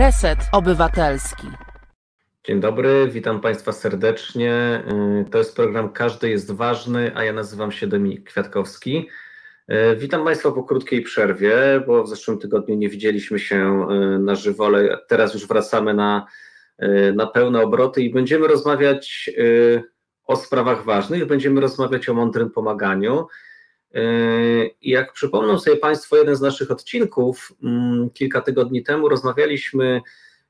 Reset Obywatelski. Dzień dobry, witam Państwa serdecznie. Y, to jest program Każdy jest ważny, a ja nazywam się Dominik Kwiatkowski. Y, witam Państwa po krótkiej przerwie, bo w zeszłym tygodniu nie widzieliśmy się y, na żywo, ale teraz już wracamy na, na pełne obroty i będziemy rozmawiać o sprawach ważnych, będziemy rozmawiać o mądrym pomaganiu. Jak przypomną sobie Państwo jeden z naszych odcinków, mm, kilka tygodni temu rozmawialiśmy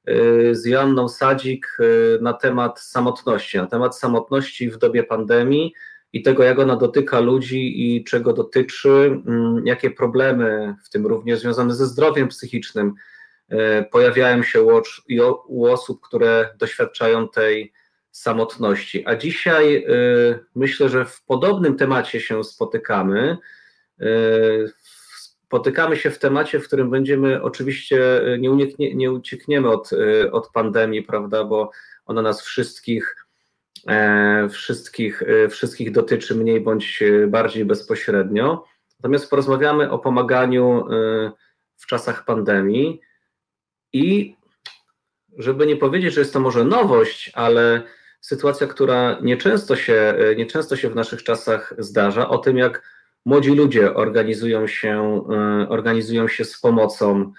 y, z Joanną Sadzik y, na temat samotności, na temat samotności w dobie pandemii i tego, jak ona dotyka ludzi i czego dotyczy, mm, jakie problemy, w tym również związane ze zdrowiem psychicznym, y, pojawiają się u osób, które doświadczają tej samotności. A dzisiaj y, myślę, że w podobnym temacie się spotykamy. Y, spotykamy się w temacie, w którym będziemy oczywiście nie, uniknie, nie uciekniemy od, y, od pandemii, prawda, bo ona nas wszystkich, e, wszystkich, wszystkich dotyczy mniej bądź bardziej bezpośrednio. Natomiast porozmawiamy o pomaganiu w czasach pandemii i żeby nie powiedzieć, że jest to może nowość, ale sytuacja, która nieczęsto się, e, nieczęsto się w naszych czasach zdarza, o tym, jak młodzi ludzie organizują się, e, organizują się z pomocą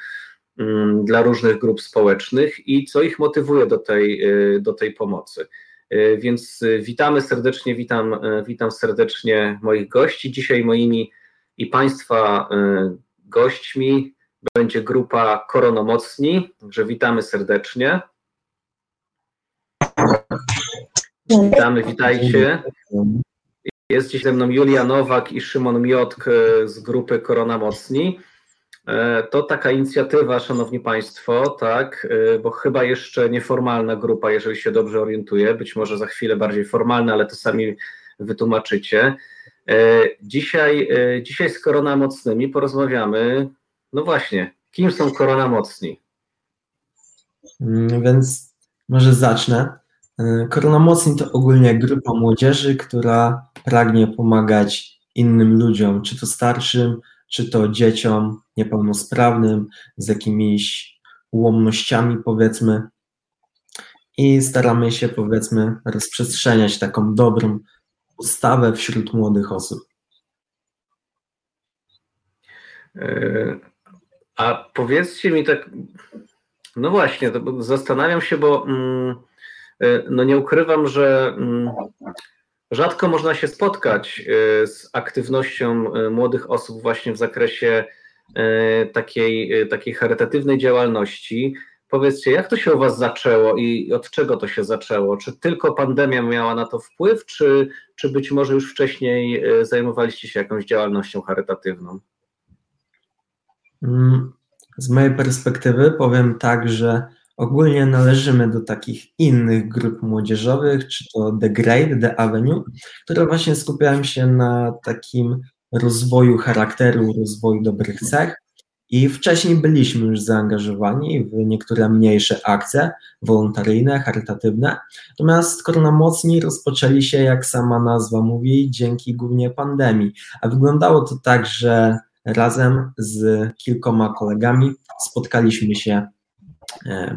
mm, dla różnych grup społecznych i co ich motywuje do tej, e, do tej pomocy. Więc witamy serdecznie, witam, witam serdecznie moich gości. Dzisiaj moimi i Państwa gośćmi będzie grupa Koronomocni, także witamy serdecznie. Witamy, witajcie. Jest dziś ze mną Julia Nowak i Szymon Miotk e, z grupy Korona Mocni. E, to taka inicjatywa, szanowni państwo, tak, e, bo chyba jeszcze nieformalna grupa, jeżeli się dobrze orientuję, być może za chwilę bardziej formalna, ale to sami wytłumaczycie. Dzisiaj, dzisiaj z Korona Mocnymi porozmawiamy, no właśnie, kim są Korona Mocni? Mm, więc może zacznę. E, Korona Mocni to ogólnie grupa młodzieży, która pragnie pomagać innym ludziom, czy to starszym, czy to dzieciom niepełnosprawnym, z jakimiś ułomnościami, powiedzmy. I staramy się, powiedzmy, rozprzestrzeniać taką dobrą postawę wśród młodych osób. E, a powiedzcie mi tak, no właśnie, zastanawiam się, bo. Mm, no nie ukrywam, że mm, rzadko można się spotkać e, z aktywnością e, młodych osób właśnie w zakresie takiej, takiej charytatywnej działalności. Powiedzcie, jak to się u Was zaczęło i od czego to się zaczęło? Czy tylko pandemia miała na to wpływ, czy, czy być może już wcześniej zajmowaliście się jakąś działalnością charytatywną? Mm, z mojej perspektywy powiem tak, że Ogólnie należymy do takich innych grup młodzieżowych, czy to The Great, The Avenue, które właśnie skupiają się na takim rozwoju charakteru, rozwoju dobrych cech. I wcześniej byliśmy już zaangażowani w niektóre mniejsze akcje wolontaryjne, charytatywne. Natomiast Korona Mocni rozpoczęli się, jak sama nazwa mówi, dzięki głównie pandemii. A wyglądało to tak, że razem z kilkoma kolegami spotkaliśmy się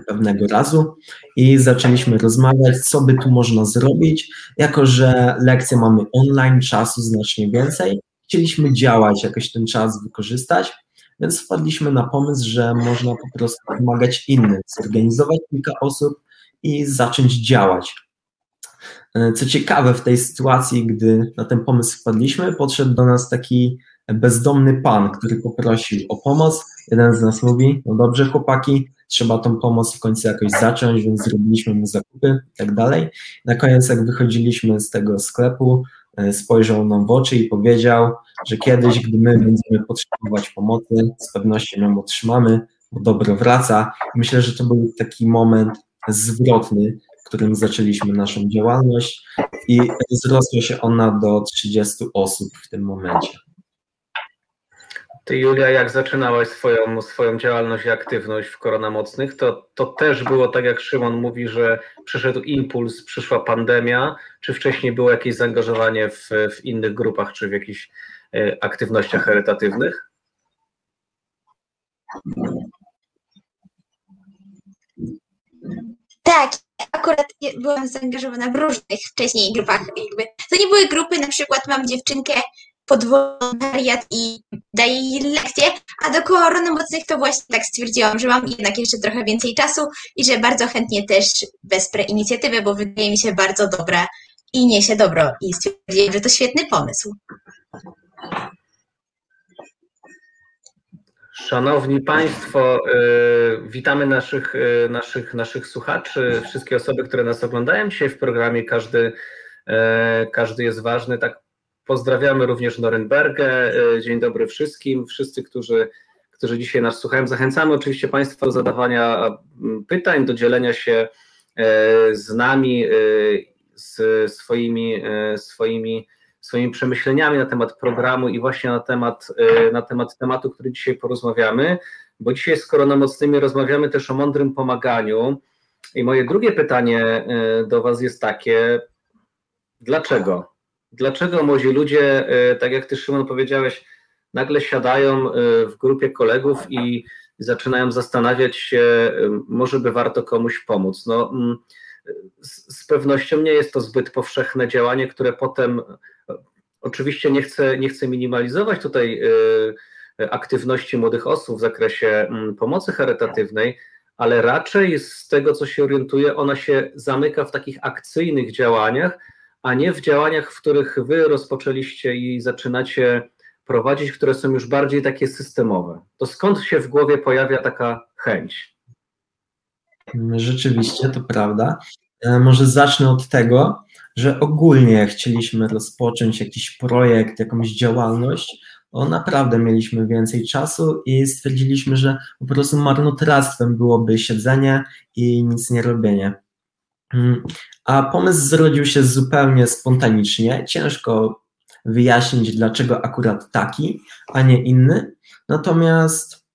pewnego razu i zaczęliśmy rozmawiać, co by tu można zrobić. Jako, że lekcje mamy online, czasu znacznie więcej, chcieliśmy działać, jakoś ten czas wykorzystać, więc wpadliśmy na pomysł, że można po prostu pomagać innym, zorganizować kilka osób i zacząć działać. E, co ciekawe, w tej sytuacji, gdy na ten pomysł wpadliśmy, podszedł do nas taki bezdomny pan, który poprosił o pomoc. Jeden z nas mówi: No dobrze, chłopaki, trzeba tą pomoc w końcu jakoś zacząć, więc zrobiliśmy mu zakupy i tak dalej. Na koniec, jak wychodziliśmy z tego sklepu, e, spojrzał nam w oczy i powiedział, że kiedyś, gdy my będziemy potrzebować pomocy, z pewnością ją otrzymamy, bo dobro wraca. Myślę, że to był taki moment zwrotny, w którym zaczęliśmy naszą działalność i wzrosła się ona do 30 osób w tym momencie. Ty, Julia, jak zaczynałaś swoją, swoją działalność i aktywność w Korona Mocnych, to, to też było tak, jak Szymon mówi, że przyszedł impuls, przyszła pandemia, czy wcześniej było jakieś zaangażowanie w, w innych grupach, czy w jakichś e, aktywnościach charytatywnych? Tak, akurat byłam zaangażowana w różnych wcześniej grupach. Jakby. To nie były grupy, na przykład mam dziewczynkę pod wolontariat i daję jej lekcje, a do korony mocnych to właśnie tak stwierdziłam, że mam jednak jeszcze trochę więcej czasu i że bardzo chętnie też wesprę inicjatywę, bo wydaje mi się bardzo dobra i niesie dobro i stwierdziłam, że to świetny pomysł. Szanowni Państwo, y, witamy naszych, y, naszych, naszych słuchaczy, wszystkie osoby, które nas oglądają dzisiaj w programie Każdy, y, każdy jest ważny. Tak, pozdrawiamy również Norymbergę. Dzień dobry wszystkim, wszyscy, którzy, którzy dzisiaj nas słuchają. Zachęcamy oczywiście Państwa do zadawania pytań, do dzielenia się z nami, z swoimi, swoimi swoimi przemyśleniami na temat programu i właśnie na temat, na temat tematu, który dzisiaj porozmawiamy, bo dzisiaj z Koronamocnymi rozmawiamy też o mądrym pomaganiu. I moje drugie pytanie do Was jest takie: dlaczego? Dlaczego młodzi ludzie, y, tak jak Ty, Szymon, powiedziałeś, nagle siadają w grupie kolegów i zaczynają zastanawiać się, może by warto komuś pomóc? No, mm, z pewnością nie jest to zbyt powszechne działanie, które potem Oczywiście nie chcę, nie chcę minimalizować tutaj aktywności młodych osób w zakresie mm, pomocy charytatywnej, ale raczej z tego, co się orientuje, ona się zamyka w takich akcyjnych działaniach, a nie w działaniach, w których wy rozpoczęliście i zaczynacie prowadzić, które są już bardziej takie systemowe. To skąd się w głowie pojawia taka chęć? Rzeczywiście, to prawda. E, może zacznę od tego, że ogólnie chcieliśmy rozpocząć jakiś projekt, jakąś działalność, bo naprawdę mieliśmy więcej czasu i stwierdziliśmy, że po prostu marnotrawstwem byłoby siedzenie i nic nie robienie. Mm, a pomysł zrodził się zupełnie spontanicznie. Ciężko wyjaśnić, dlaczego akurat taki, a nie inny. Natomiast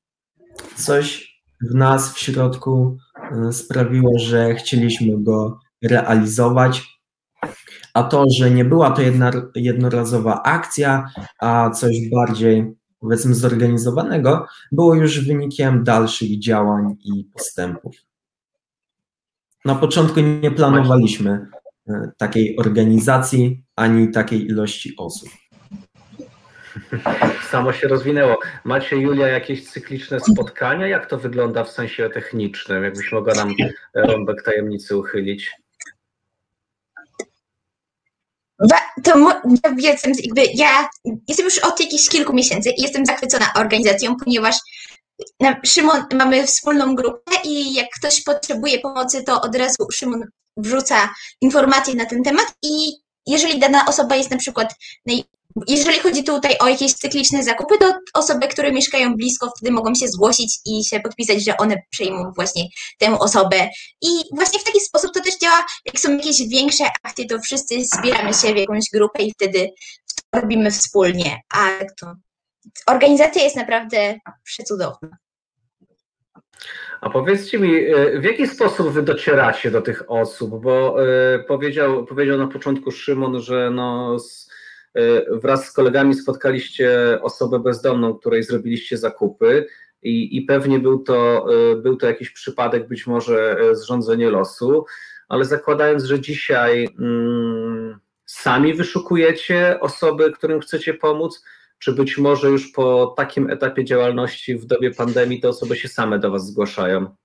coś w nas w środku y, sprawiło, że chcieliśmy go realizować a to, że nie była to jedna, jednorazowa akcja, a coś bardziej powiedzmy zorganizowanego, było już wynikiem dalszych działań i postępów. Na początku nie planowaliśmy e, takiej organizacji ani takiej ilości osób. Samo się rozwinęło. Macie, Julia, jakieś cykliczne spotkania? Jak to wygląda w sensie technicznym? Jakbyś mogła nam rąbek tajemnicy uchylić? to ja jestem, jakby, ja jestem już od jakichś kilku miesięcy i jestem zachwycona organizacją, ponieważ Szymon, mamy wspólną grupę i jak ktoś potrzebuje pomocy, to od razu Szymon wrzuca informacje na ten temat i jeżeli dana osoba jest na przykład jeżeli chodzi tutaj o jakieś cykliczne zakupy, to osoby, które mieszkają blisko, wtedy mogą się zgłosić i się podpisać, że one przejmą właśnie tę osobę. I właśnie w taki sposób to też działa, jak są jakieś większe akcje, to wszyscy zbieramy się w jakąś grupę i wtedy to robimy wspólnie. A to organizacja jest naprawdę przecudowna. A powiedzcie mi, e, w jaki sposób wy docieracie do tych osób? Bo e, powiedział, powiedział na początku Szymon, że no, E, wraz z kolegami spotkaliście osobę bezdomną, której zrobiliście zakupy i, i pewnie był to, był to jakiś przypadek, być może zrządzenie losu, ale zakładając, że dzisiaj mm, sami wyszukujecie osoby, którym chcecie pomóc, czy być może już po takim etapie działalności w dobie pandemii te osoby się same do Was zgłaszają?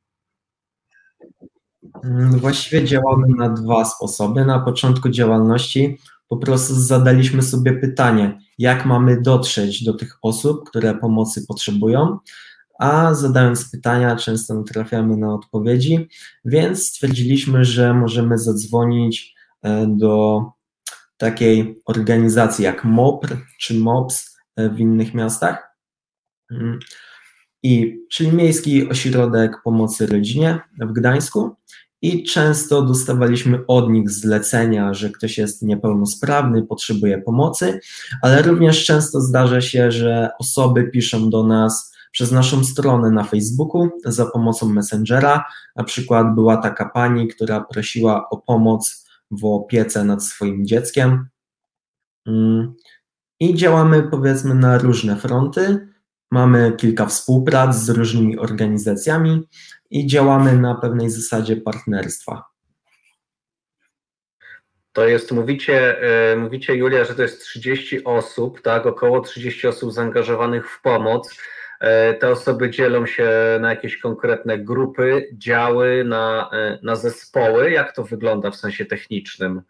Mm, właściwie działamy na dwa sposoby. Na początku działalności po prostu zadaliśmy sobie pytanie, jak mamy dotrzeć do tych osób, które pomocy potrzebują, a zadając pytania, często trafiamy na odpowiedzi, więc stwierdziliśmy, że możemy zadzwonić e, do takiej organizacji jak MOPR czy MOPS w innych miastach. Mm. I, czyli Miejski Ośrodek Pomocy Rodzinie w Gdańsku i często dostawaliśmy od nich zlecenia, że ktoś jest niepełnosprawny, potrzebuje pomocy, ale również często zdarza się, że osoby piszą do nas przez naszą stronę na Facebooku za pomocą Messengera. Na przykład była taka pani, która prosiła o pomoc w opiece nad swoim dzieckiem. I działamy powiedzmy na różne fronty. Mamy kilka współprac z różnymi organizacjami i działamy na pewnej zasadzie partnerstwa. To jest, mówicie, e, mówicie Julia, że to jest 30 osób, tak, około 30 osób zaangażowanych w pomoc. E, te osoby dzielą się na jakieś konkretne grupy, działy, na, e, na zespoły. Jak to wygląda w sensie technicznym?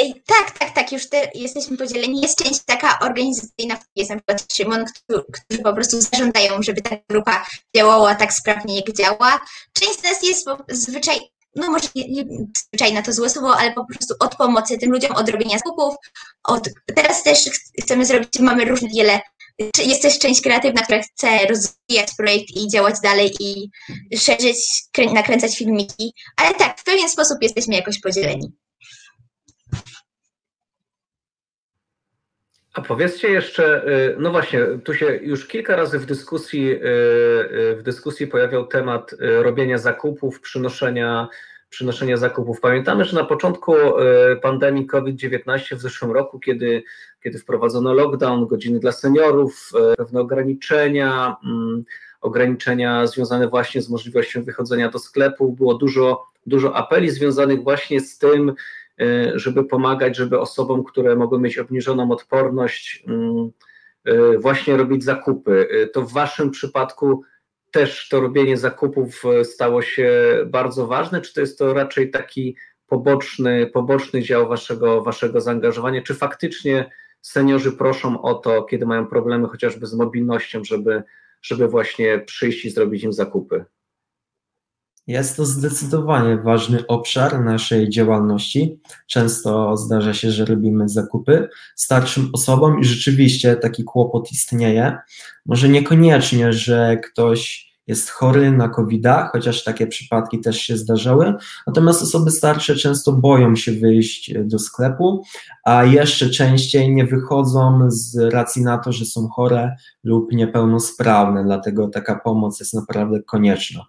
Ej, tak, tak, tak, już te, jesteśmy podzieleni. Jest część taka organizacyjna, jest na przykład Szymon, którzy, którzy po prostu zażądają, żeby ta grupa działała tak sprawnie, jak działa. Część z nas jest zwyczaj, no może nie, nie zwyczajna to złe słowo, ale po prostu od pomocy tym ludziom, od robienia skupów. Od, teraz też chcemy zrobić, mamy różne wiele jest też część kreatywna, która chce rozwijać projekt i działać dalej i szerzyć, nakręcać filmiki, ale tak, w pewien sposób jesteśmy jakoś podzieleni. A powiedzcie jeszcze, y, no właśnie, tu się już kilka razy w dyskusji, y, y, w dyskusji pojawiał temat robienia zakupów, przynoszenia, przynoszenia zakupów. Pamiętamy, że na początku pandemii COVID-19 w zeszłym roku, kiedy, kiedy wprowadzono lockdown, godziny dla seniorów, pewne ograniczenia, mm, ograniczenia związane właśnie z możliwością wychodzenia do sklepu, było dużo, dużo apeli związanych właśnie z tym, żeby pomagać, żeby osobom, które mogą mieć obniżoną odporność, mm, e, właśnie robić zakupy. E, to w Waszym przypadku też to robienie zakupów stało się bardzo ważne, czy to jest to raczej taki poboczny, poboczny dział waszego, waszego zaangażowania? Czy faktycznie seniorzy proszą o to, kiedy mają problemy chociażby z mobilnością, żeby, żeby właśnie przyjść i zrobić im zakupy? Jest to zdecydowanie ważny obszar naszej działalności. Często zdarza się, że robimy zakupy starszym osobom i rzeczywiście taki kłopot istnieje. Może niekoniecznie, że ktoś jest chory na covid chociaż takie przypadki też się zdarzały. Natomiast osoby starsze często boją się wyjść do sklepu, a jeszcze częściej nie wychodzą z racji na to, że są chore lub niepełnosprawne, dlatego taka pomoc jest naprawdę konieczna.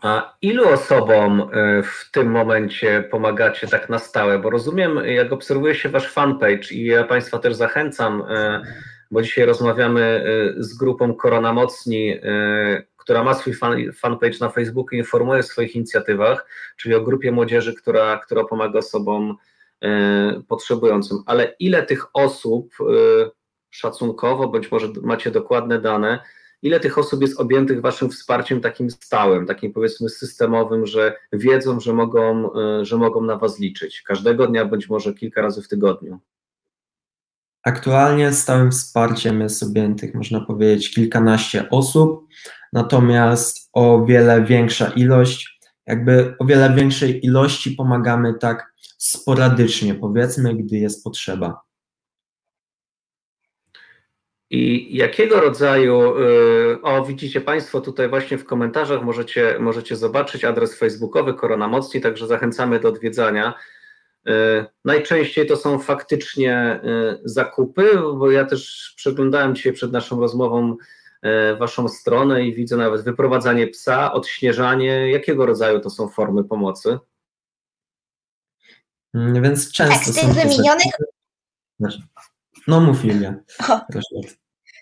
A ilu osobom e, w tym momencie pomagacie tak na stałe? Bo rozumiem, jak obserwuje się wasz fanpage i ja Państwa też zachęcam, e, bo dzisiaj rozmawiamy e, z grupą Korona Mocni, która ma swój fan, fanpage na Facebooku i informuje o swoich inicjatywach, czyli o grupie młodzieży, która, która pomaga osobom potrzebującym. Ale ile tych osób szacunkowo, bądź może macie dokładne dane, ile tych osób jest objętych waszym wsparciem takim stałym, takim powiedzmy systemowym, że wiedzą, że mogą, e, że mogą na was liczyć każdego dnia, bądź może kilka razy w tygodniu? Aktualnie stałym wsparciem jest objętych, można powiedzieć, kilkanaście osób, natomiast o wiele większa ilość, jakby o wiele większej ilości pomagamy tak sporadycznie, powiedzmy, gdy jest potrzeba. I jakiego rodzaju, y, o widzicie Państwo tutaj właśnie w komentarzach, możecie, możecie zobaczyć adres facebookowy Korona Mocni, także zachęcamy do odwiedzania. Y, najczęściej to są faktycznie y, zakupy, bo ja też przeglądałem dzisiaj przed naszą rozmową Waszą stronę i widzę nawet wyprowadzanie psa, odśnieżanie. Jakiego rodzaju to są formy pomocy? Mm, więc często. Tak, z tych wymienionych. No mów Julia.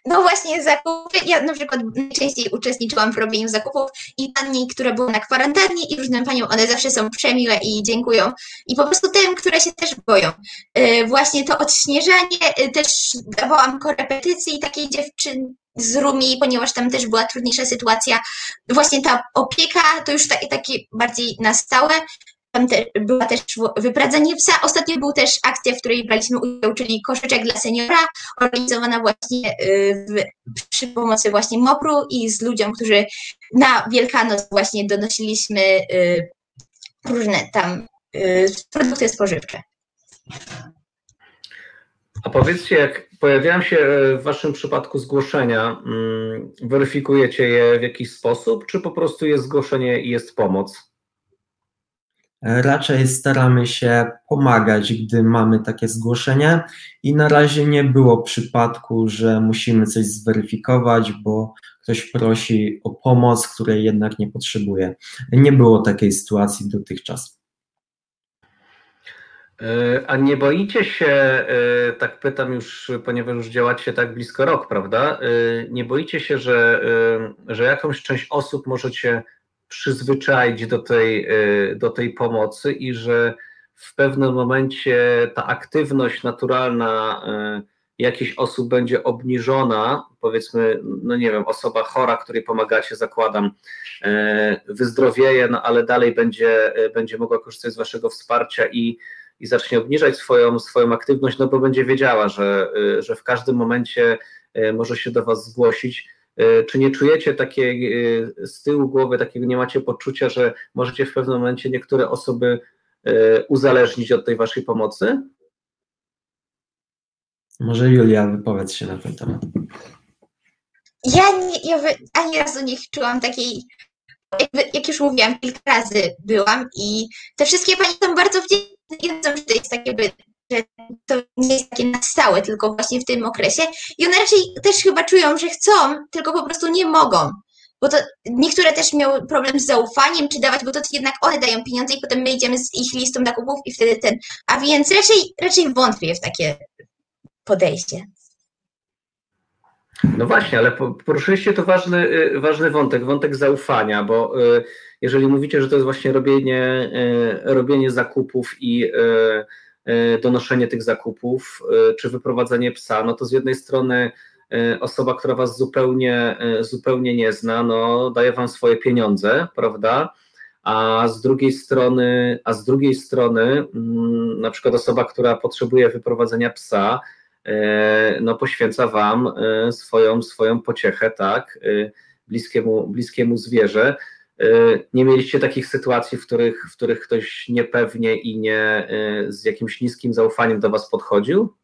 No właśnie zakupy, ja na przykład najczęściej uczestniczyłam w robieniu zakupów i pani, które były na kwarantannie i różnym paniom, one zawsze są przemiłe i dziękują. I po prostu tym, które się też boją. Yy, właśnie to odśnieżanie, yy, też dawałam korepetycji takiej dziewczyny z Rumi, ponieważ tam też była trudniejsza sytuacja. Właśnie ta opieka to już takie, takie bardziej na stałe tam te, była też wypradzenie psa. Ostatnio był też akcja, w której braliśmy udział, czyli koszyczek dla seniora, organizowana właśnie y, w, przy pomocy właśnie MOPR-u i z ludziom, którzy na Wielkanoc właśnie donosiliśmy y, różne tam y, produkty spożywcze. A powiedzcie, jak pojawiają się w Waszym przypadku zgłoszenia, mm, weryfikujecie je w jakiś sposób, czy po prostu jest zgłoszenie i jest pomoc? Raczej staramy się pomagać, gdy mamy takie zgłoszenie i na razie nie było przypadku, że musimy coś zweryfikować, bo ktoś prosi o pomoc, której jednak nie potrzebuje. Nie było takiej sytuacji dotychczas. E, a nie boicie się, e, tak pytam już, ponieważ już działacie tak blisko rok, prawda? E, nie boicie się, że, że jakąś część osób możecie przyzwyczaić do tej, do tej pomocy i że w pewnym momencie ta aktywność naturalna jakichś osób będzie obniżona, powiedzmy, no nie wiem, osoba chora, której pomagacie, zakładam, wyzdrowieje, no ale dalej będzie, będzie mogła korzystać z waszego wsparcia i i zacznie obniżać swoją, swoją aktywność, no bo będzie wiedziała, że, że w każdym momencie może się do Was zgłosić. Y, czy nie czujecie takiej z tyłu głowy, takiego nie macie poczucia, że możecie w pewnym momencie niektóre osoby uzależnić od tej Waszej pomocy? Może Julia wypowiedz się na ten temat. Ja, nie, ja ani razu nie czułam takiej jakby, jak już mówiłam, kilka razy byłam i te wszystkie panie są bardzo wdzięczne wiedzą, że to jest takie, że to nie jest takie na stałe, tylko właśnie w tym okresie. I one raczej też chyba czują, że chcą, tylko po prostu nie mogą. Bo to niektóre też miały problem z zaufaniem, czy dawać, bo to jednak one dają pieniądze i potem my idziemy z ich listą nakupów i wtedy ten. A więc raczej, raczej wątpię w takie podejście. No właśnie, ale poruszyliście to ważny, y, ważny wątek, wątek zaufania, bo y, jeżeli mówicie, że to jest właśnie robienie, y, robienie zakupów i donoszenie tych zakupów, czy wyprowadzenie psa, no to z jednej strony osoba, która was zupełnie, zupełnie nie zna, no daje wam swoje pieniądze, prawda? A z drugiej strony, a z drugiej strony, mm, na przykład osoba, która potrzebuje wyprowadzenia psa, E, no, poświęca Wam e, swoją, swoją pociechę, tak, e, bliskiemu, bliskiemu zwierzę. Nie mieliście takich sytuacji, w których, w których ktoś niepewnie i nie z jakimś niskim zaufaniem do Was podchodził?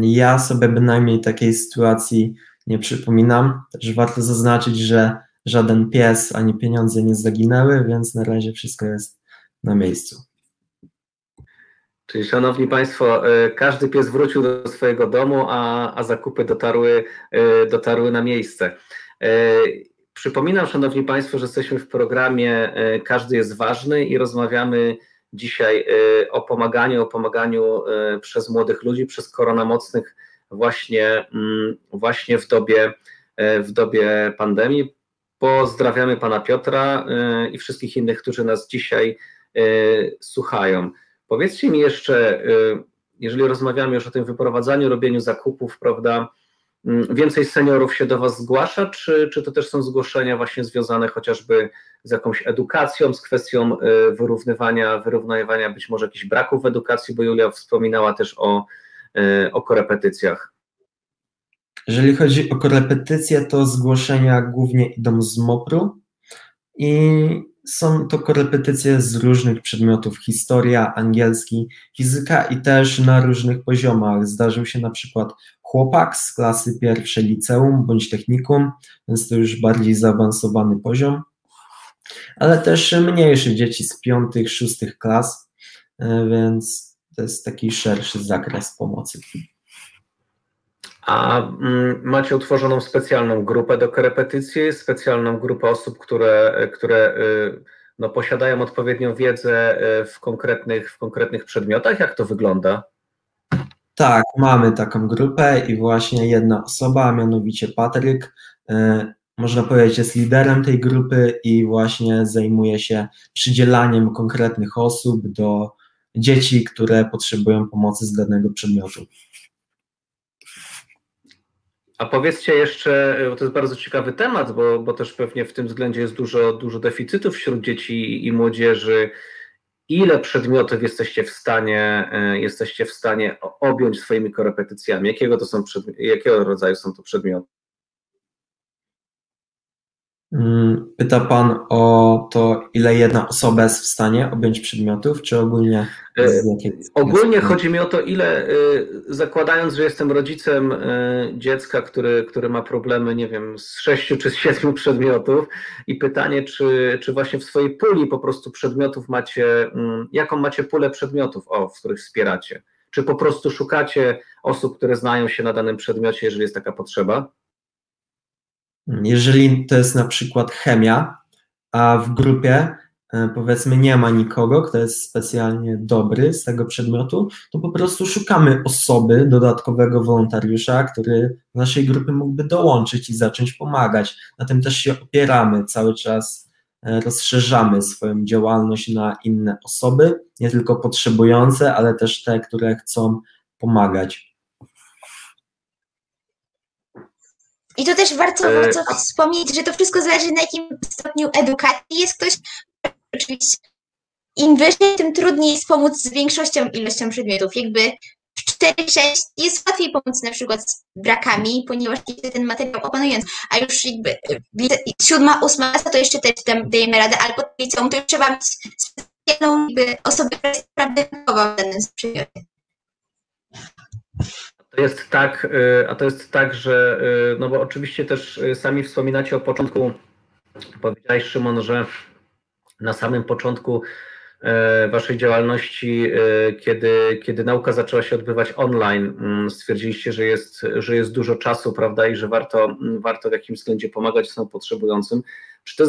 Ja sobie bynajmniej takiej sytuacji nie przypominam. Też warto zaznaczyć, że żaden pies ani pieniądze nie zaginęły, więc na razie wszystko jest na miejscu. Czyli szanowni Państwo, e, każdy pies wrócił do swojego domu, a, a zakupy dotarły, e, dotarły na miejsce. E, przypominam, Szanowni Państwo, że jesteśmy w programie Każdy jest ważny i rozmawiamy dzisiaj o pomaganiu, o pomaganiu przez młodych ludzi, przez koronamocnych właśnie, mm, właśnie w dobie, w dobie pandemii. Pozdrawiamy Pana Piotra i wszystkich innych, którzy nas dzisiaj słuchają. Powiedzcie mi jeszcze, jeżeli rozmawiamy już o tym wyprowadzaniu, robieniu zakupów, prawda, więcej seniorów się do Was zgłasza, czy, czy to też są zgłoszenia właśnie związane chociażby z jakąś edukacją, z kwestią y, wyrównywania, wyrównywania być może jakichś braków w edukacji, bo Julia wspominała też o, y, o korepetycjach. Jeżeli chodzi o korepetycje, to zgłoszenia głównie idą z MOPR-u i są to korepetycje z różnych przedmiotów, historia, angielski, fizyka i też na różnych poziomach. Zdarzył się na przykład chłopak z klasy pierwszej liceum bądź technikum, więc to już bardziej zaawansowany poziom, ale też mniejsze dzieci z piątych, szóstych klas, e, więc to jest taki szerszy zakres pomocy. A mm, macie utworzoną specjalną grupę do korepetycji, specjalną grupę osób, które, które y, no, posiadają odpowiednią wiedzę y, w konkretnych, w konkretnych przedmiotach? Jak to wygląda? Tak, mamy taką grupę i właśnie jedna osoba, a mianowicie Patryk, y, można powiedzieć, jest liderem tej grupy i właśnie zajmuje się przydzielaniem konkretnych osób do dzieci, które potrzebują pomocy z danego przedmiotu. A powiedzcie jeszcze, bo to jest bardzo ciekawy temat, bo, bo też pewnie w tym względzie jest dużo, dużo deficytów wśród dzieci i młodzieży. Ile przedmiotów jesteście w stanie, e, jesteście w stanie objąć swoimi korepetycjami? Jakiego, to są jakiego rodzaju są to przedmioty? Mm, pyta Pan o to, ile jedna osoba jest w stanie objąć przedmiotów, czy ogólnie? E, ogólnie chodzi mi o to, ile, e, zakładając, że jestem rodzicem e, dziecka, który, który ma problemy, nie wiem, z sześciu czy z siedmiu przedmiotów i pytanie, czy, czy właśnie w swojej puli po prostu przedmiotów macie, mm, jaką macie pulę przedmiotów, o, w których wspieracie? Czy po prostu szukacie osób, które znają się na danym przedmiocie, jeżeli jest taka potrzeba? Jeżeli to jest na przykład chemia, a w grupie e, powiedzmy nie ma nikogo, kto jest specjalnie dobry z tego przedmiotu, to po prostu szukamy osoby, dodatkowego wolontariusza, który do naszej grupy mógłby dołączyć i zacząć pomagać. Na tym też się opieramy cały czas, e, rozszerzamy swoją działalność na inne osoby, nie tylko potrzebujące, ale też te, które chcą pomagać. I to też warto, E, warto wspomnieć, że to wszystko zależy na jakim stopniu edukacji jest ktoś. Oczywiście im wyżej, tym trudniej jest pomóc z większością ilością przedmiotów. Jakby w 4-6 jest łatwiej pomóc na przykład z brakami, ponieważ ten materiał opanujący, a już jakby lice- siódma, ósma to jeszcze też tam dajemy radę, ale pod liceum to już trzeba mieć specjalną jakby osobę, która jest naprawdę w danym przedmiocie. To jest tak, y, a to jest tak, że y, no bo oczywiście też y, sami wspominacie o początku, powiedziałeś Szymon, że na samym początku waszej działalności, kiedy, kiedy nauka zaczęła się odbywać online, mm, stwierdziliście, że jest, że jest dużo czasu, prawda, i że warto, mm, warto w jakimś względzie pomagać są potrzebującym. Czy też,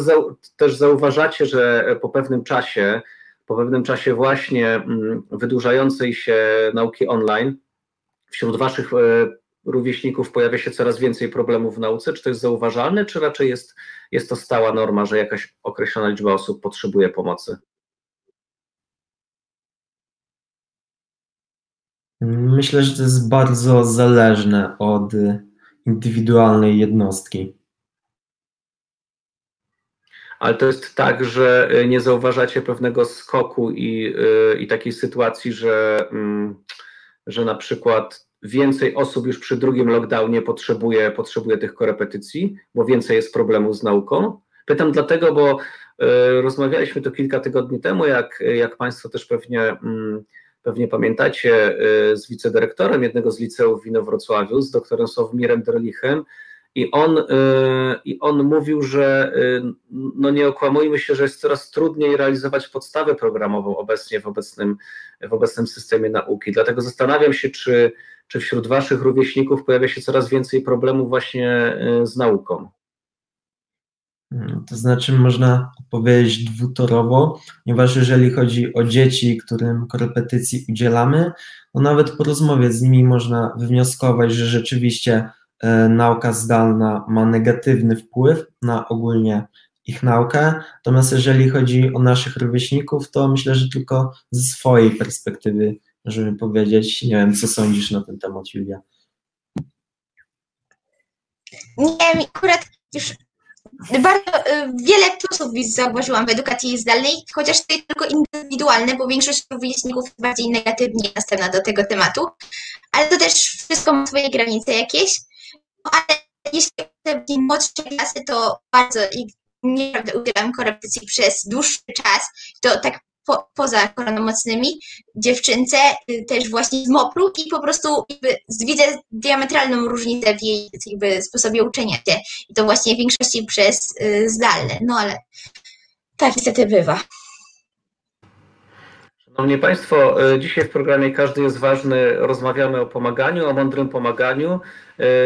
też zauważacie, że po pewnym czasie, po pewnym czasie właśnie mm, wydłużającej się nauki online, wśród waszych e, rówieśników pojawia się coraz więcej problemów w nauce? Czy to jest zauważalne, czy raczej jest, jest to stała norma, że jakaś określona liczba osób potrzebuje pomocy? Myślę, że to jest bardzo zależne od indywidualnej jednostki. Ale to jest tak, że e, nie zauważacie pewnego skoku i, e, i takiej sytuacji, że, mm, że na przykład więcej osób już przy drugim lockdownie potrzebuje, potrzebuje tych korepetycji, bo więcej jest problemów z nauką. Pytam dlatego, bo e, rozmawialiśmy to kilka tygodni temu, jak, jak Państwo też pewnie, mm, pewnie pamiętacie, e, z wicedyrektorem jednego z liceów w Inowrocławiu, z doktorem Sławmirem Derlichem, i on, y, I on mówił, że y, no nie okłamujmy się, że jest coraz trudniej realizować podstawę programową obecnie w obecnym, w obecnym systemie nauki. Dlatego zastanawiam się, czy, czy wśród Waszych rówieśników pojawia się coraz więcej problemów właśnie y, z nauką. To znaczy, można powiedzieć dwutorowo, ponieważ jeżeli chodzi o dzieci, którym korepetycji udzielamy, to nawet po rozmowie z nimi można wywnioskować, że rzeczywiście nauka zdalna ma negatywny wpływ na ogólnie ich naukę. Natomiast jeżeli chodzi o naszych rówieśników, to myślę, że tylko ze swojej perspektywy możemy powiedzieć. Nie wiem, co sądzisz na ten temat, Julia. Nie wiem, akurat już bardzo y, wiele plusów zauważyłam w edukacji zdalnej, chociaż to jest tylko indywidualne, bo większość rówieśników bardziej negatywnie nastawiona do tego tematu, ale to też wszystko ma swoje granice jakieś. No, ale jeśli o młodsze klasy, to bardzo i naprawdę udzielam korepetycji przez dłuższy czas, to tak po, poza koronamocnymi, dziewczynce y, też właśnie z MOPR-u i po prostu jakby widzę diametralną różnicę w jej jakby sposobie uczenia się. I to właśnie w większości przez y, zdalne, no ale tak niestety bywa. Szanowni Państwo, y, dzisiaj w programie Każdy jest ważny rozmawiamy o pomaganiu, o mądrym pomaganiu.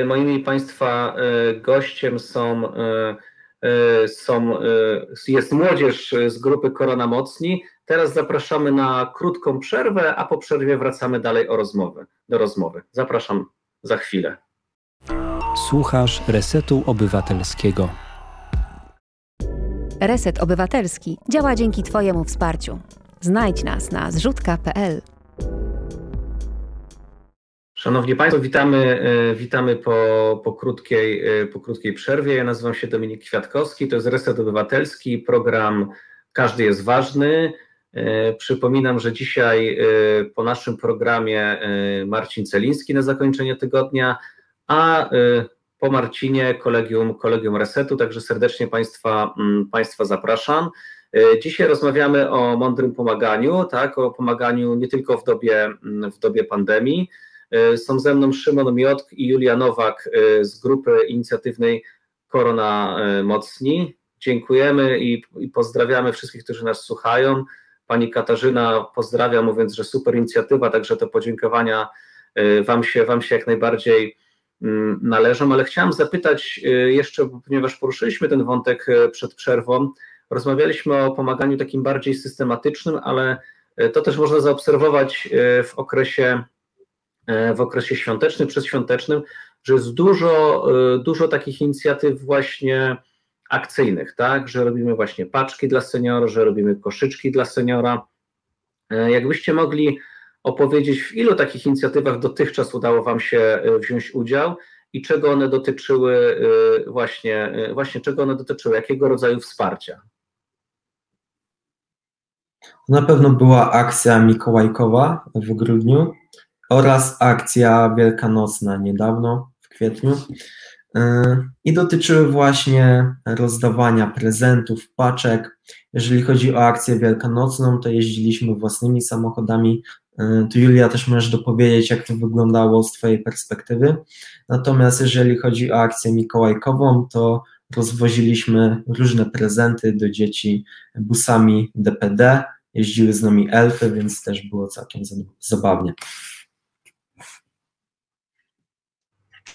Y, Moimi Państwa y, gościem są, są, jest młodzież z grupy Korona Mocni. Teraz zapraszamy na krótką przerwę, a po przerwie wracamy dalej o rozmowy, do rozmowy. Zapraszam za chwilę. Słuchasz Resetu Obywatelskiego. Reset Obywatelski działa dzięki Twojemu wsparciu. Znajdź nas na zrzutka.pl. Szanowni Państwo, witamy, witamy po, po, krótkiej, po krótkiej przerwie. Ja nazywam się Dominik Kwiatkowski, to jest Reset Obywatelski, program Każdy jest ważny. Przypominam, że dzisiaj po naszym programie Marcin Celiński na zakończenie tygodnia, a po Marcinie kolegium, kolegium Resetu, także serdecznie Państwa, Państwa zapraszam. Dzisiaj rozmawiamy o mądrym pomaganiu, tak, o pomaganiu nie tylko w dobie, w dobie pandemii. Są ze mną Szymon Miotk i Julia Nowak z grupy inicjatywnej Korona Mocni. Dziękujemy i, i pozdrawiamy wszystkich, którzy nas słuchają. Pani Katarzyna pozdrawia, mówiąc, że super inicjatywa, także te podziękowania Wam się, wam się jak najbardziej należą, ale chciałam zapytać jeszcze, ponieważ poruszyliśmy ten wątek przed przerwą, rozmawialiśmy o pomaganiu takim bardziej systematycznym, ale to też można zaobserwować w okresie, w okresie świątecznym, przedświątecznym, że jest dużo, dużo takich inicjatyw właśnie akcyjnych, tak, że robimy właśnie paczki dla seniora, że robimy koszyczki dla seniora. Jakbyście mogli opowiedzieć, w ilu takich inicjatywach dotychczas udało Wam się wziąć udział i czego one dotyczyły właśnie, właśnie czego one dotyczyły, jakiego rodzaju wsparcia? Na pewno była akcja mikołajkowa w grudniu oraz akcja wielkanocna niedawno, w kwietniu. Y, I dotyczyły właśnie rozdawania prezentów, paczek. Jeżeli chodzi o akcję wielkanocną, to jeździliśmy własnymi samochodami E, tu Julia też możesz dopowiedzieć, jak to wyglądało z Twojej perspektywy. Natomiast jeżeli chodzi o akcję mikołajkową, to rozwoziliśmy różne prezenty do dzieci busami DPD, jeździły z nami elfy, więc też było całkiem zabawnie.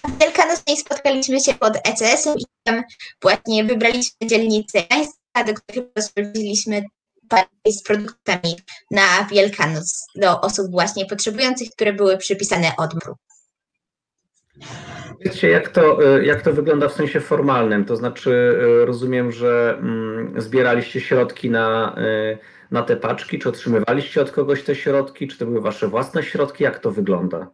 W Wielkanocnej spotkaliśmy się pod ECS-em i tam właśnie wybraliśmy dzielnicę państwa, do których rozpoczęliśmy z produktami na Wielkanoc do osób właśnie potrzebujących, które były przypisane od mru. Wiecie, jak to, y, jak to wygląda w sensie formalnym? To znaczy, y, rozumiem, że mm, zbieraliście środki na, y, na te paczki, czy otrzymywaliście od kogoś te środki, czy to były wasze własne środki? Jak to wygląda?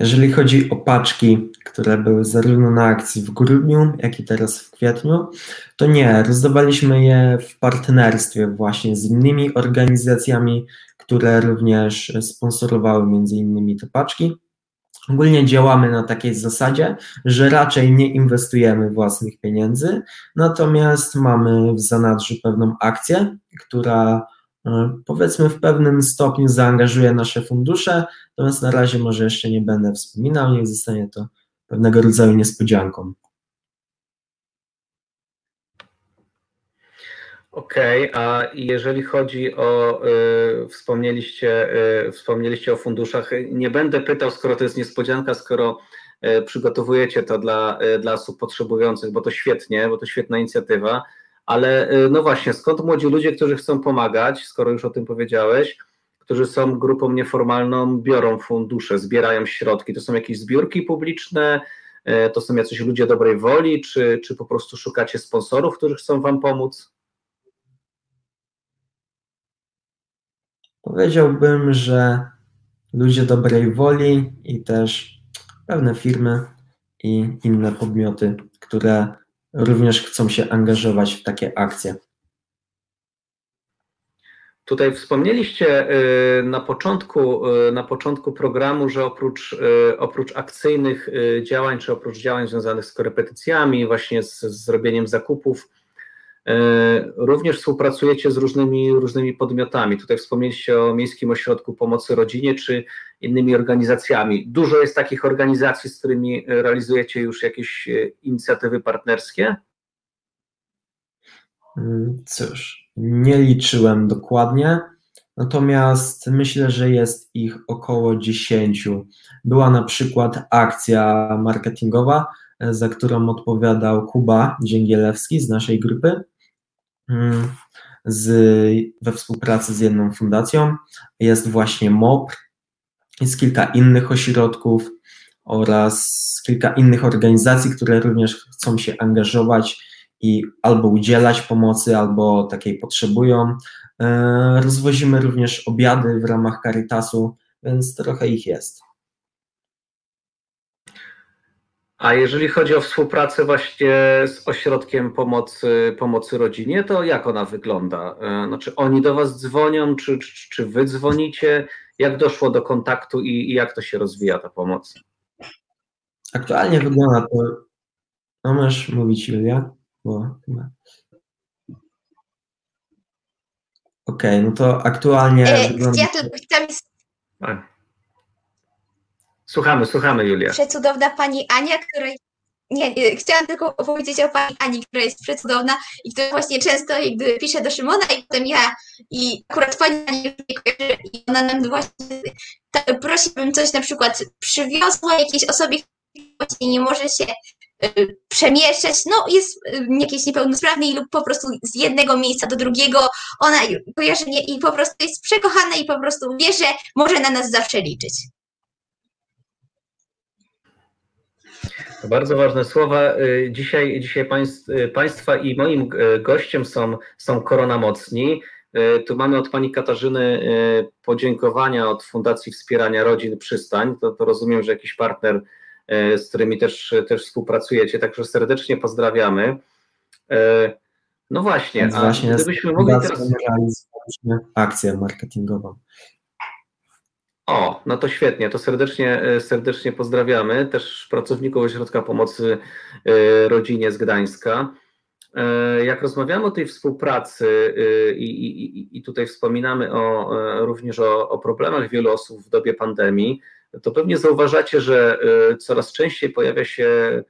Jeżeli chodzi o paczki, które były zarówno na akcji w grudniu, jak i teraz w kwietniu, to nie, rozdawaliśmy je w partnerstwie właśnie z innymi organizacjami, które również sponsorowały między innymi te paczki. Ogólnie działamy na takiej zasadzie, że raczej nie inwestujemy własnych pieniędzy, natomiast mamy w zanadrzu pewną akcję, która E, powiedzmy w pewnym stopniu zaangażuje nasze fundusze, natomiast na razie może jeszcze nie będę wspominał, niech zostanie to pewnego rodzaju niespodzianką. Okej, okay, a jeżeli chodzi o, y, wspomnieliście, y, wspomnieliście o funduszach, nie będę pytał, skoro to jest niespodzianka, skoro y, przygotowujecie to dla, dla osób potrzebujących, bo to świetnie, bo to świetna inicjatywa. Ale y, no właśnie, skąd młodzi ludzie, którzy chcą pomagać, skoro już o tym powiedziałeś, którzy są grupą nieformalną, biorą fundusze, zbierają środki? To są jakieś zbiórki publiczne, y, to są jacyś ludzie dobrej woli, czy, czy po prostu szukacie sponsorów, którzy chcą Wam pomóc? Powiedziałbym, że ludzie dobrej woli i też pewne firmy i inne podmioty, które również chcą się angażować w takie akcje. Tutaj wspomnieliście y, na początku, y, na początku programu, że oprócz, y, oprócz akcyjnych działań, czy oprócz działań związanych z korepetycjami, właśnie z, z zrobieniem zakupów, również współpracujecie z różnymi, różnymi podmiotami. Tutaj wspomnieliście o Miejskim Ośrodku Pomocy Rodzinie czy innymi organizacjami. Dużo jest takich organizacji, z którymi realizujecie już jakieś e, inicjatywy partnerskie? Mm, cóż, nie liczyłem dokładnie, natomiast myślę, że jest ich około 10. Była na przykład akcja marketingowa, e, za którą odpowiadał Kuba Dzięgielewski z naszej grupy. Mm, z, we współpracy z jedną fundacją. Jest właśnie MOP, jest kilka innych ośrodków oraz kilka innych organizacji, które również chcą się angażować i albo udzielać pomocy, albo takiej potrzebują. E, rozwozimy również obiady w ramach Caritasu, więc trochę ich jest. A jeżeli chodzi o współpracę właśnie z ośrodkiem pomocy, pomocy rodzinie, to jak ona wygląda? E, znaczy oni do Was dzwonią, czy, czy, czy Wy dzwonicie? Jak doszło do kontaktu i, i jak to się rozwija ta pomoc? Aktualnie wygląda to. No możesz mówić, Julia? Bo... Okej, okay, no to aktualnie. E, wygląda... Ja tu chciałam Słuchamy, słuchamy, Julia. Przecudowna pani Ania, której. Nie, nie, chciałam tylko opowiedzieć o pani Ani, która jest przecudowna i która właśnie często jakby pisze do Szymona i potem ja i akurat pani Ani i ona nam właśnie ta, prosi, bym coś na przykład przywiozła jakiejś osobie, która nie może się y, przemieszczać, no jest y, jakieś niepełnosprawnej lub po prostu z jednego miejsca do drugiego, ona kojarzy mnie i po prostu jest przekochana i po prostu wie, że może na nas zawsze liczyć. Bardzo ważne słowa. Y, dzisiaj, dzisiaj państw, Państwa i moim gościem są, są Korona Mocni. Tu mamy od Pani Katarzyny podziękowania od Fundacji Wspierania Rodzin Przystań. To, to rozumiem, że jakiś partner z którymi też, też współpracujecie, także serdecznie pozdrawiamy. No właśnie, a właśnie gdybyśmy mogli teraz... akcję marketingową. O, no to świetnie, to serdecznie, e, serdecznie pozdrawiamy też pracowników Ośrodka Pomocy Rodzinie z Gdańska. Jak rozmawiamy o tej współpracy i, i, i tutaj wspominamy o, również o, o problemach wielu osób w dobie pandemii, to pewnie zauważacie, że coraz częściej pojawia się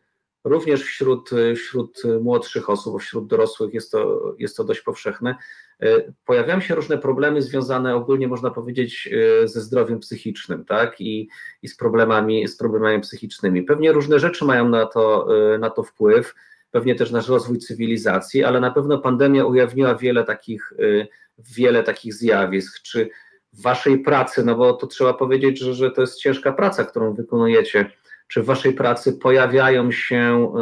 również wśród, wśród młodszych osób, wśród dorosłych jest to, jest to dość powszechne. Y, pojawiają się różne problemy związane ogólnie, można powiedzieć, ze zdrowiem psychicznym, tak? I, i z, problemami, z problemami psychicznymi. Pewnie różne rzeczy mają na to, na to wpływ, pewnie też nasz rozwój cywilizacji, ale na pewno pandemia ujawniła wiele takich, wiele takich zjawisk. Czy w waszej pracy, no bo to trzeba powiedzieć, że, że to jest ciężka praca, którą wykonujecie, czy w waszej pracy pojawiają się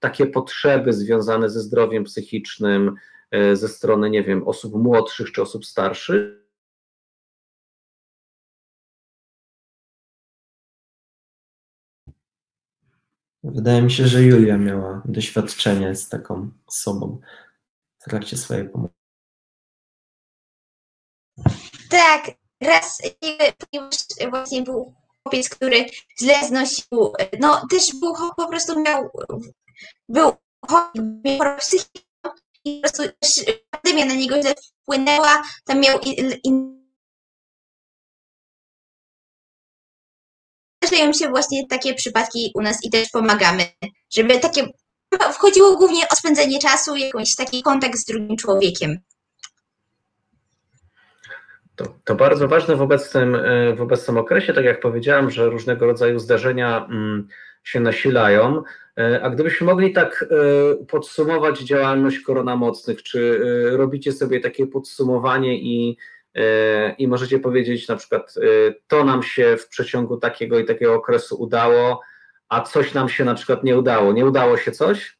takie potrzeby związane ze zdrowiem psychicznym ze strony, nie wiem, osób młodszych czy osób starszych? Wydaje mi się, że Julia miała doświadczenie z taką osobą w trakcie swojej pomocy. Tak, raz, właśnie był chłopiec, który źle znosił, no też był po prostu miał, był chory psychiczną i po prostu pandemia na niego źle wpłynęła, tam miał in, Zdarzają się właśnie takie przypadki u nas i też pomagamy, żeby takie wchodziło głównie o spędzenie czasu, jakiś taki kontakt z drugim człowiekiem. To, to, bardzo ważne w obecnym, e, w obecnym okresie, tak jak powiedziałem, że różnego rodzaju zdarzenia mm, się nasilają. E, a gdybyśmy mogli tak e, podsumować działalność Korona Mocnych, czy robicie sobie takie podsumowanie i, i możecie powiedzieć na przykład, to nam się w przeciągu takiego i takiego okresu udało, a coś nam się na przykład nie udało. Nie udało się coś?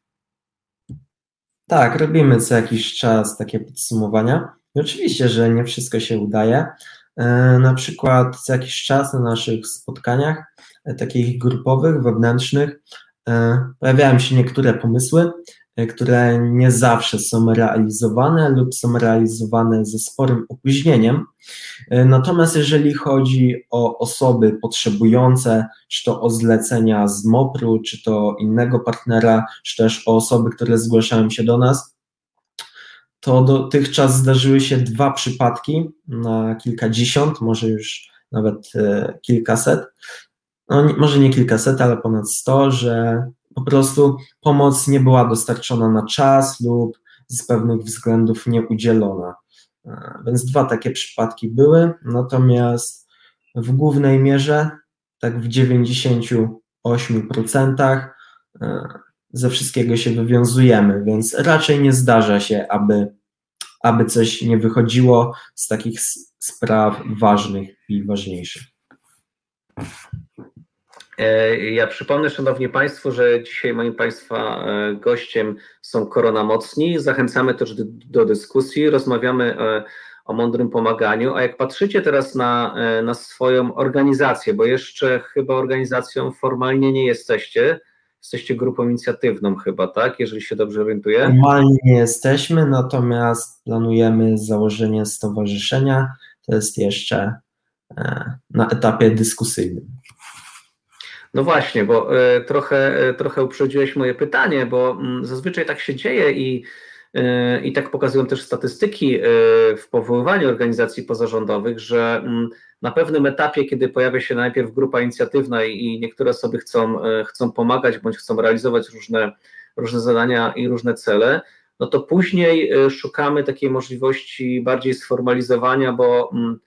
Tak, robimy co jakiś czas takie podsumowania. I oczywiście, że nie wszystko się udaje. E, na przykład co jakiś czas na naszych spotkaniach, e, takich grupowych, wewnętrznych, e, pojawiają się niektóre pomysły, które nie zawsze są realizowane lub są realizowane ze sporym opóźnieniem. Natomiast jeżeli chodzi o osoby potrzebujące, czy to o zlecenia z MOPR-u, czy to innego partnera, czy też o osoby, które zgłaszają się do nas, to dotychczas zdarzyły się dwa przypadki na kilkadziesiąt, może już nawet e, kilkaset, no może nie kilkaset, ale ponad sto, że po prostu pomoc nie była dostarczona na czas lub z pewnych względów nie udzielona. E, więc dwa takie przypadki były, natomiast w głównej mierze, tak w 98% ze wszystkiego się wywiązujemy, więc raczej nie zdarza się, aby, aby coś nie wychodziło z takich spraw ważnych i ważniejszych. E, ja przypomnę, Szanowni Państwo, że dzisiaj moim Państwa e, gościem są Korona Mocni. Zachęcamy też do, dyskusji, rozmawiamy o, o, mądrym pomaganiu. A jak patrzycie teraz na, e, na swoją organizację, bo jeszcze chyba organizacją formalnie nie jesteście, Jesteście grupą inicjatywną chyba, tak? Jeżeli się dobrze orientuję. Formalnie nie jesteśmy, natomiast planujemy założenie stowarzyszenia. To jest jeszcze e, na etapie dyskusyjnym. No właśnie, bo e, trochę, e, trochę uprzedziłeś moje pytanie, bo mm, zazwyczaj tak się dzieje i i tak pokazują też statystyki w powoływaniu organizacji pozarządowych, że mm, na pewnym etapie, kiedy pojawia się najpierw grupa inicjatywna i niektóre osoby chcą, e, chcą pomagać bądź chcą realizować różne, różne zadania i różne cele, no to później e, szukamy takiej możliwości bardziej sformalizowania, bo mm,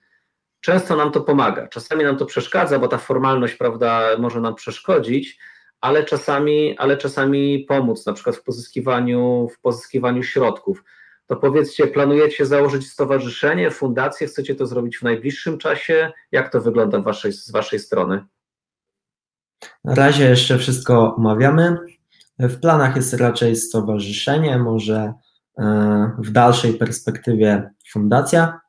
często nam to pomaga. Czasami nam to przeszkadza, bo ta formalność, prawda, może nam przeszkodzić, ale czasami, ale czasami pomóc, na przykład w pozyskiwaniu, w pozyskiwaniu środków. To powiedzcie, planujecie założyć stowarzyszenie, fundację, chcecie to zrobić w najbliższym czasie? Jak to wygląda waszej, z waszej strony? Na razie jeszcze wszystko omawiamy. W planach jest raczej stowarzyszenie, może e, w dalszej perspektywie fundacja,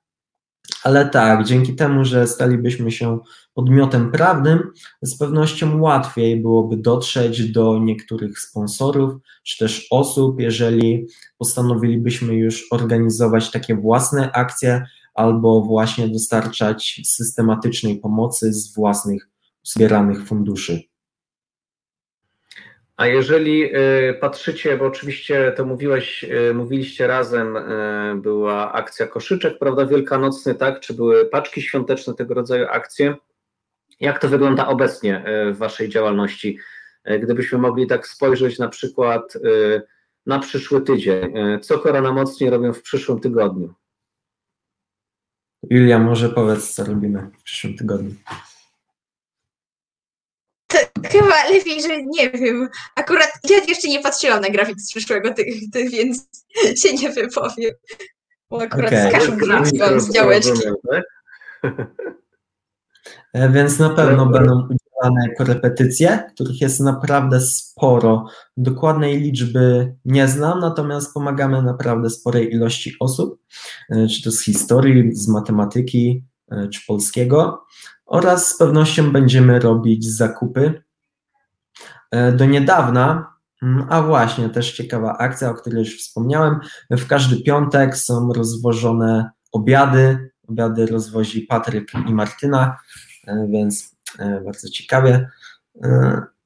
ale tak, dzięki temu, że stalibyśmy się podmiotem prawnym, z pewnością łatwiej byłoby dotrzeć do niektórych sponsorów czy też osób, jeżeli postanowilibyśmy już organizować takie własne akcje albo właśnie dostarczać systematycznej pomocy z własnych zbieranych funduszy. A jeżeli y, patrzycie, bo oczywiście to mówiłeś, y, mówiliście razem, y, była akcja koszyczek, prawda, wielkanocny, tak? Czy były paczki świąteczne, tego rodzaju akcje? Jak to wygląda obecnie w Waszej działalności? Gdybyśmy mogli tak spojrzeć na przykład na przyszły tydzień, co Korona Mocniej robią w przyszłym tygodniu? Julia, może powiedz, co robimy w przyszłym tygodniu. Chyba lepiej, że nie wiem. Akurat ja jeszcze nie patrzyłam na grafik z przyszłego tygodnia, więc się nie wypowiem. Bo akurat Okej. z kaszą grafik z działeczki. Tak? E, Więc na pewno będą udzielane korepetycje, których jest naprawdę sporo. Dokładnej liczby nie znam, natomiast pomagamy naprawdę sporej ilości osób, e, czy to z historii, z matematyki, e, czy polskiego. Oraz z pewnością będziemy robić zakupy. E, Do niedawna, mm, a właśnie też ciekawa akcja, o której już wspomniałem, w każdy piątek są rozwożone obiady. Obiady rozwozi Patryk i Martyna, e, więc e, bardzo ciekawie.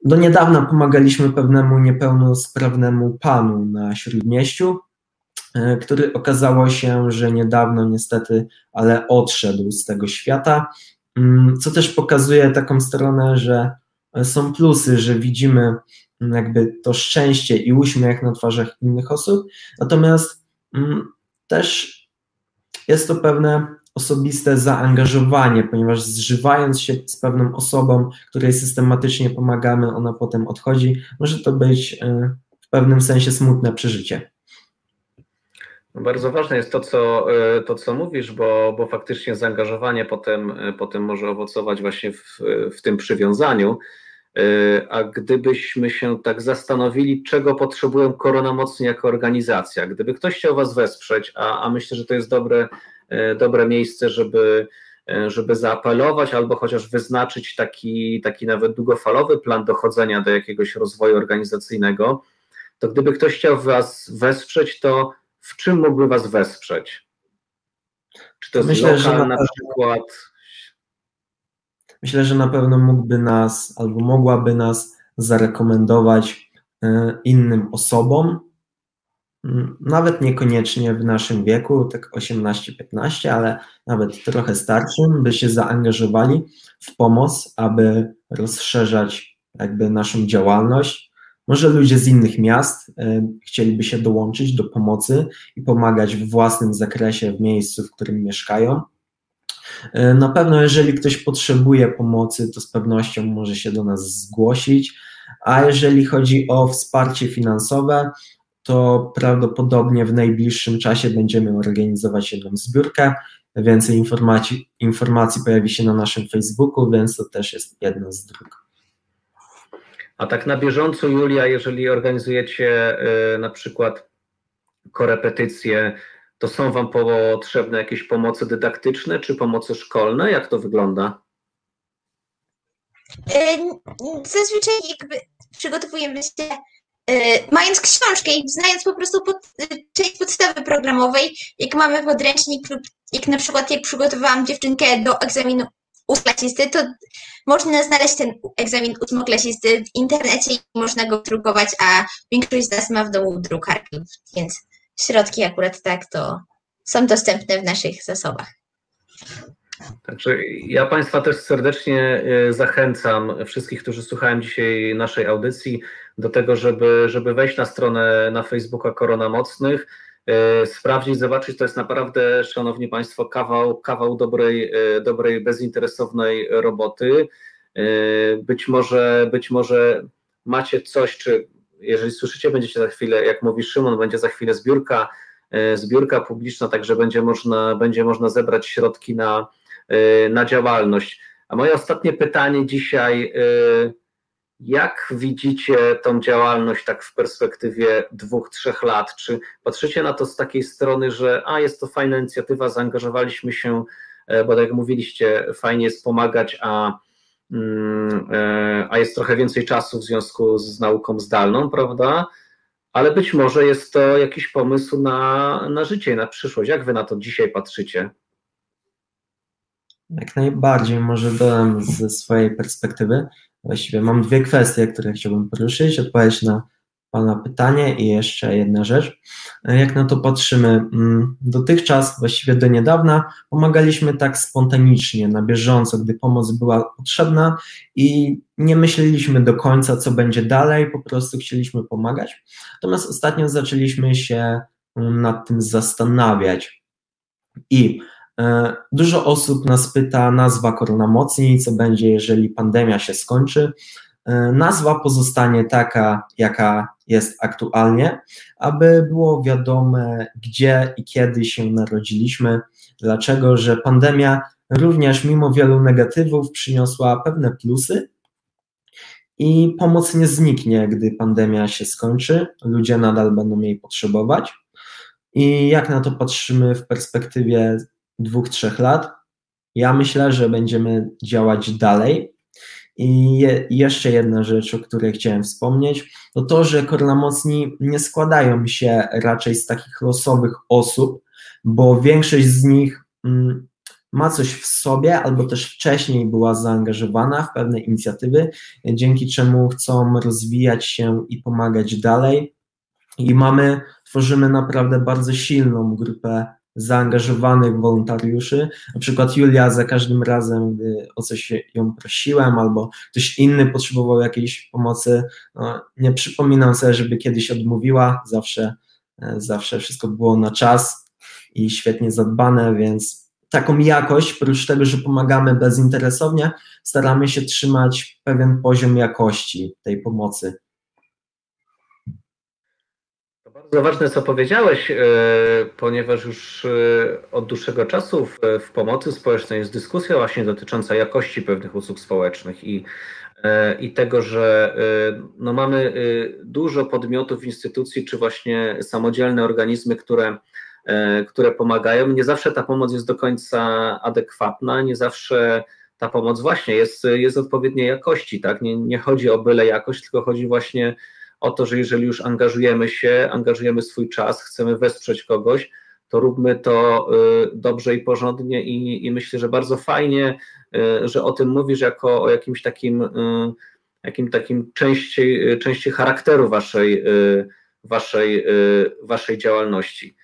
Do niedawna pomagaliśmy pewnemu niepełnosprawnemu panu na śródmieściu, który okazało się, że niedawno niestety, ale odszedł z tego świata, Mm, co też pokazuje taką stronę, że są plusy, że widzimy mm, jakby to szczęście i uśmiech na twarzach innych osób, natomiast mm, też jest to pewne osobiste zaangażowanie, ponieważ zżywając się z pewną osobą, której systematycznie pomagamy, ona potem odchodzi, może to być e, w pewnym sensie smutne przeżycie. No Bardzo ważne jest to, co, y, to, co mówisz, bo, bo faktycznie zaangażowanie potem, y, potem może owocować właśnie w, w tym przywiązaniu. Y, A gdybyśmy się tak zastanowili, czego potrzebują Korona Mocni jako organizacja, gdyby ktoś chciał Was wesprzeć, a, a myślę, że to jest dobre, dobre miejsce, żeby, żeby zaapelować albo chociaż wyznaczyć taki, taki nawet długofalowy plan dochodzenia do jakiegoś rozwoju organizacyjnego, to gdyby ktoś chciał Was wesprzeć, to w czym mógłby Was wesprzeć? Czy to jest Myślę, że lokal na na przykład? Myślę, że na pewno mógłby nas albo mogłaby nas zarekomendować e, innym osobom, Mm, nawet niekoniecznie w naszym wieku, tak 18-15, ale nawet trochę starszym, by się zaangażowali w pomoc, aby rozszerzać jakby naszą działalność. Może ludzie z innych miast e, chcieliby się dołączyć do pomocy i pomagać w własnym zakresie w miejscu, w którym mieszkają. E, Na pewno, jeżeli ktoś potrzebuje pomocy, to z pewnością może się do nas zgłosić. A jeżeli chodzi o wsparcie finansowe, to prawdopodobnie w najbliższym czasie będziemy organizować jedną zbiórkę. Więcej informacji, informacji pojawi się na naszym Facebooku, więc to też jest jedna z dróg. A tak na bieżąco, Julia, jeżeli organizujecie y, na przykład korepetycje, to są Wam potrzebne jakieś pomocy dydaktyczne czy pomocy szkolne? Jak to wygląda? E, Zazwyczaj jakby przygotowujemy się, e, mając książkę i znając po prostu pod, część podstawy programowej, jak mamy podręcznik lub jak na przykład jak przygotowałam dziewczynkę do egzaminu ósmoklasisty, to można znaleźć ten egzamin ósmoklasisty w internecie i można go drukować, a większość z nas ma w domu drukarki, więc środki akurat tak to są dostępne w naszych zasobach. Także ja Państwa też serdecznie y, zachęcam, wszystkich, którzy słuchają dzisiaj naszej audycji, do tego, żeby, żeby wejść na stronę na Facebooka Korona Mocnych, sprawdzić, zobaczyć, to jest naprawdę, Szanowni Państwo, kawał, kawał dobrej, y, dobrej, bezinteresownej roboty. Y, Być może, być może macie coś, czy jeżeli słyszycie, będziecie za chwilę, jak mówi Szymon, będzie za chwilę zbiórka, zbiórka publiczna, także będzie można, będzie można zebrać środki na, na działalność. A moje ostatnie pytanie dzisiaj, jak widzicie tą działalność tak w perspektywie dwóch, trzech lat? Czy patrzycie na to z takiej strony, że a jest to fajna inicjatywa, zaangażowaliśmy się, e, bo tak jak mówiliście, fajnie jest pomagać, a, mm, e, a jest trochę więcej czasu w związku z nauką zdalną, prawda? Ale być może jest to jakiś pomysł na, na życie, na przyszłość. Jak wy na to dzisiaj patrzycie? Jak najbardziej, może dodam ze swojej perspektywy. Właściwie mam dwie kwestie, które chciałbym poruszyć, odpowiedzieć na Pana pytanie i jeszcze jedna rzecz. Jak na to patrzymy? Mm, dotychczas, właściwie do niedawna, pomagaliśmy tak spontanicznie, na bieżąco, gdy pomoc była potrzebna i nie myśleliśmy do końca, co będzie dalej, po prostu chcieliśmy pomagać. Natomiast ostatnio zaczęliśmy się mm, nad tym zastanawiać. I E, dużo osób nas pyta nazwa Korona Mocniej, co będzie, jeżeli pandemia się skończy. E, nazwa pozostanie taka, jaka jest aktualnie, aby było wiadome, gdzie i kiedy się narodziliśmy, dlaczego, że pandemia również mimo wielu negatywów przyniosła pewne plusy i pomoc nie zniknie, gdy pandemia się skończy, ludzie nadal będą jej potrzebować. I jak na to patrzymy w perspektywie dwóch, trzech lat. Ja myślę, że będziemy działać dalej. I je, jeszcze jedna rzecz, o której chciałem wspomnieć, to to, że kornamocni nie składają się raczej z takich losowych osób, bo większość z nich mm, ma coś w sobie, albo też wcześniej była zaangażowana w pewne inicjatywy, dzięki czemu chcą rozwijać się i pomagać dalej. I mamy, tworzymy naprawdę bardzo silną grupę zaangażowanych wolontariuszy. Na przykład Julia za każdym razem, gdy o coś ją prosiłem, albo ktoś inny potrzebował jakiejś pomocy, no, nie przypominam sobie, żeby kiedyś odmówiła, zawsze, e, zawsze wszystko było na czas i świetnie zadbane, więc taką jakość, oprócz tego, że pomagamy bezinteresownie, staramy się trzymać pewien poziom jakości tej pomocy. Bardzo ważne, co powiedziałeś, e, ponieważ już e, od dłuższego czasu w, pomocy społecznej jest dyskusja właśnie dotycząca jakości pewnych usług społecznych i, e, i tego, że no mamy dużo podmiotów, instytucji, czy właśnie samodzielne organizmy, które, które pomagają. Nie zawsze ta pomoc jest do końca adekwatna, nie zawsze ta pomoc właśnie jest, jest odpowiedniej jakości, tak? Nie, nie chodzi o byle jakość, tylko chodzi właśnie o to, że jeżeli już angażujemy się, angażujemy swój czas, chcemy wesprzeć kogoś, to róbmy to y, dobrze i porządnie i, i myślę, że bardzo fajnie, y, że o tym mówisz jako o jakimś takim, y, jakim takim części, części charakteru waszej, waszej, waszej działalności.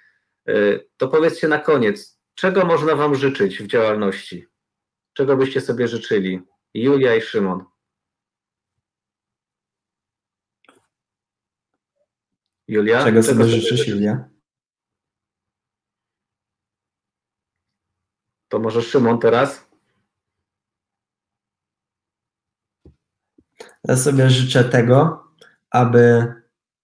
To powiedzcie na koniec, czego można wam życzyć w działalności? Czego byście sobie życzyli? Julia i Szymon. Julia? Czego sobie życzysz, Julia? To może Szymon teraz? Ja sobie życzę tego, aby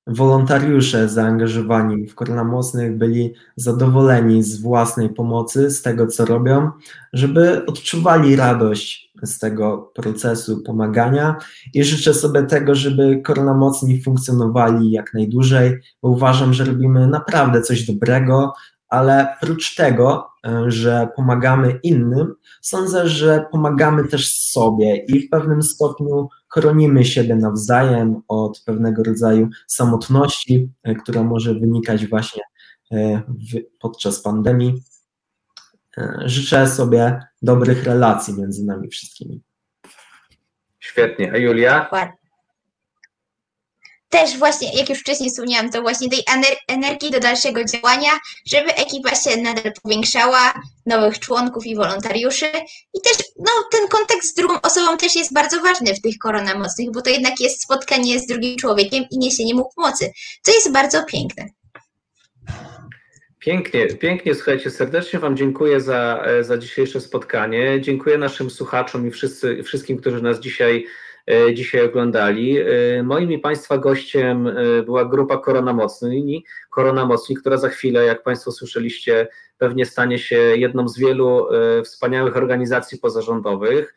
wolontariusze zaangażowani w Korona Mocnych byli zadowoleni z własnej pomocy, z tego co robią, żeby odczuwali radość z tego procesu pomagania. I życzę sobie tego, żeby Korona Mocni funkcjonowali jak najdłużej, bo uważam, że robimy naprawdę coś dobrego, ale prócz tego, że pomagamy innym, sądzę, że pomagamy też sobie i w pewnym stopniu chronimy siebie nawzajem od pewnego rodzaju samotności, e, która może wynikać właśnie e, podczas pandemii. Życzę sobie dobrych relacji między nami wszystkimi. Świetnie. A Julia? Też właśnie, jak już wcześniej wspomniałam, to właśnie tej energii do dalszego działania, żeby ekipa się nadal powiększała, nowych członków i wolontariuszy. I też no, ten kontakt z drugą osobą też jest bardzo ważny w tych koronamocnych, bo to jednak jest spotkanie z drugim człowiekiem i niesienie mu pomocy, co jest bardzo piękne. Pięknie, pięknie, słuchajcie, serdecznie Wam dziękuję za, za dzisiejsze spotkanie. Dziękuję naszym słuchaczom i wszyscy, wszystkim, którzy nas dzisiaj dzisiaj oglądali. Moim i Państwa gościem była grupa Korona Mocni, Korona Mocni, która za chwilę, jak Państwo słyszeliście, pewnie stanie się jedną z wielu wspaniałych organizacji pozarządowych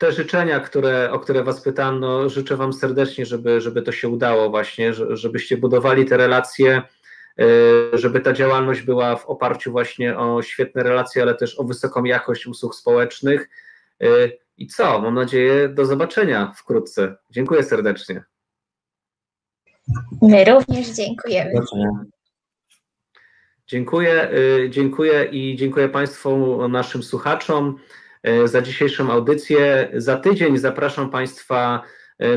te życzenia, które, o które Was pytałem, no, życzę Wam serdecznie, żeby, żeby to się udało właśnie, żebyście budowali te relacje, e, żeby ta działalność była w oparciu właśnie o świetne relacje, ale też o wysoką jakość usług społecznych. I co? Mam nadzieję, do zobaczenia wkrótce. Dziękuję serdecznie. My również dziękujemy. Dziękuję, e, dziękuję i dziękuję Państwu, naszym słuchaczom. E, za dzisiejszą audycję. Za tydzień zapraszam Państwa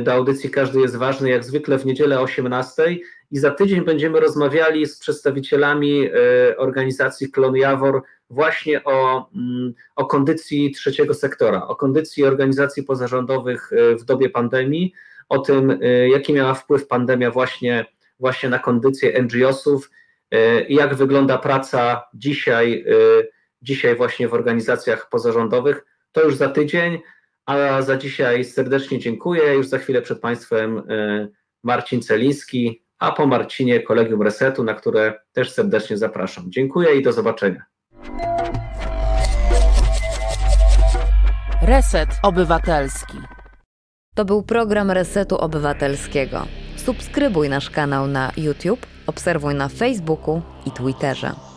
do audycji Każdy jest ważny, jak zwykle w niedzielę o 18 i za tydzień będziemy rozmawiali z przedstawicielami e, organizacji Klon Jawor właśnie o, mm, o kondycji trzeciego sektora, o kondycji organizacji pozarządowych w dobie pandemii, o tym, jaki miała wpływ pandemia właśnie, właśnie na kondycję NGO-sów i jak wygląda praca dzisiaj dzisiaj właśnie w organizacjach pozarządowych. To już za tydzień, a za dzisiaj serdecznie dziękuję. Już za chwilę przed Państwem e, Marcin Celiński, a po Marcinie Kolegium Resetu, na które też serdecznie zapraszam. Dziękuję i do zobaczenia. Reset Obywatelski. To był program Resetu Obywatelskiego. Subskrybuj nasz kanał na YouTube, obserwuj na Facebooku i Twitterze.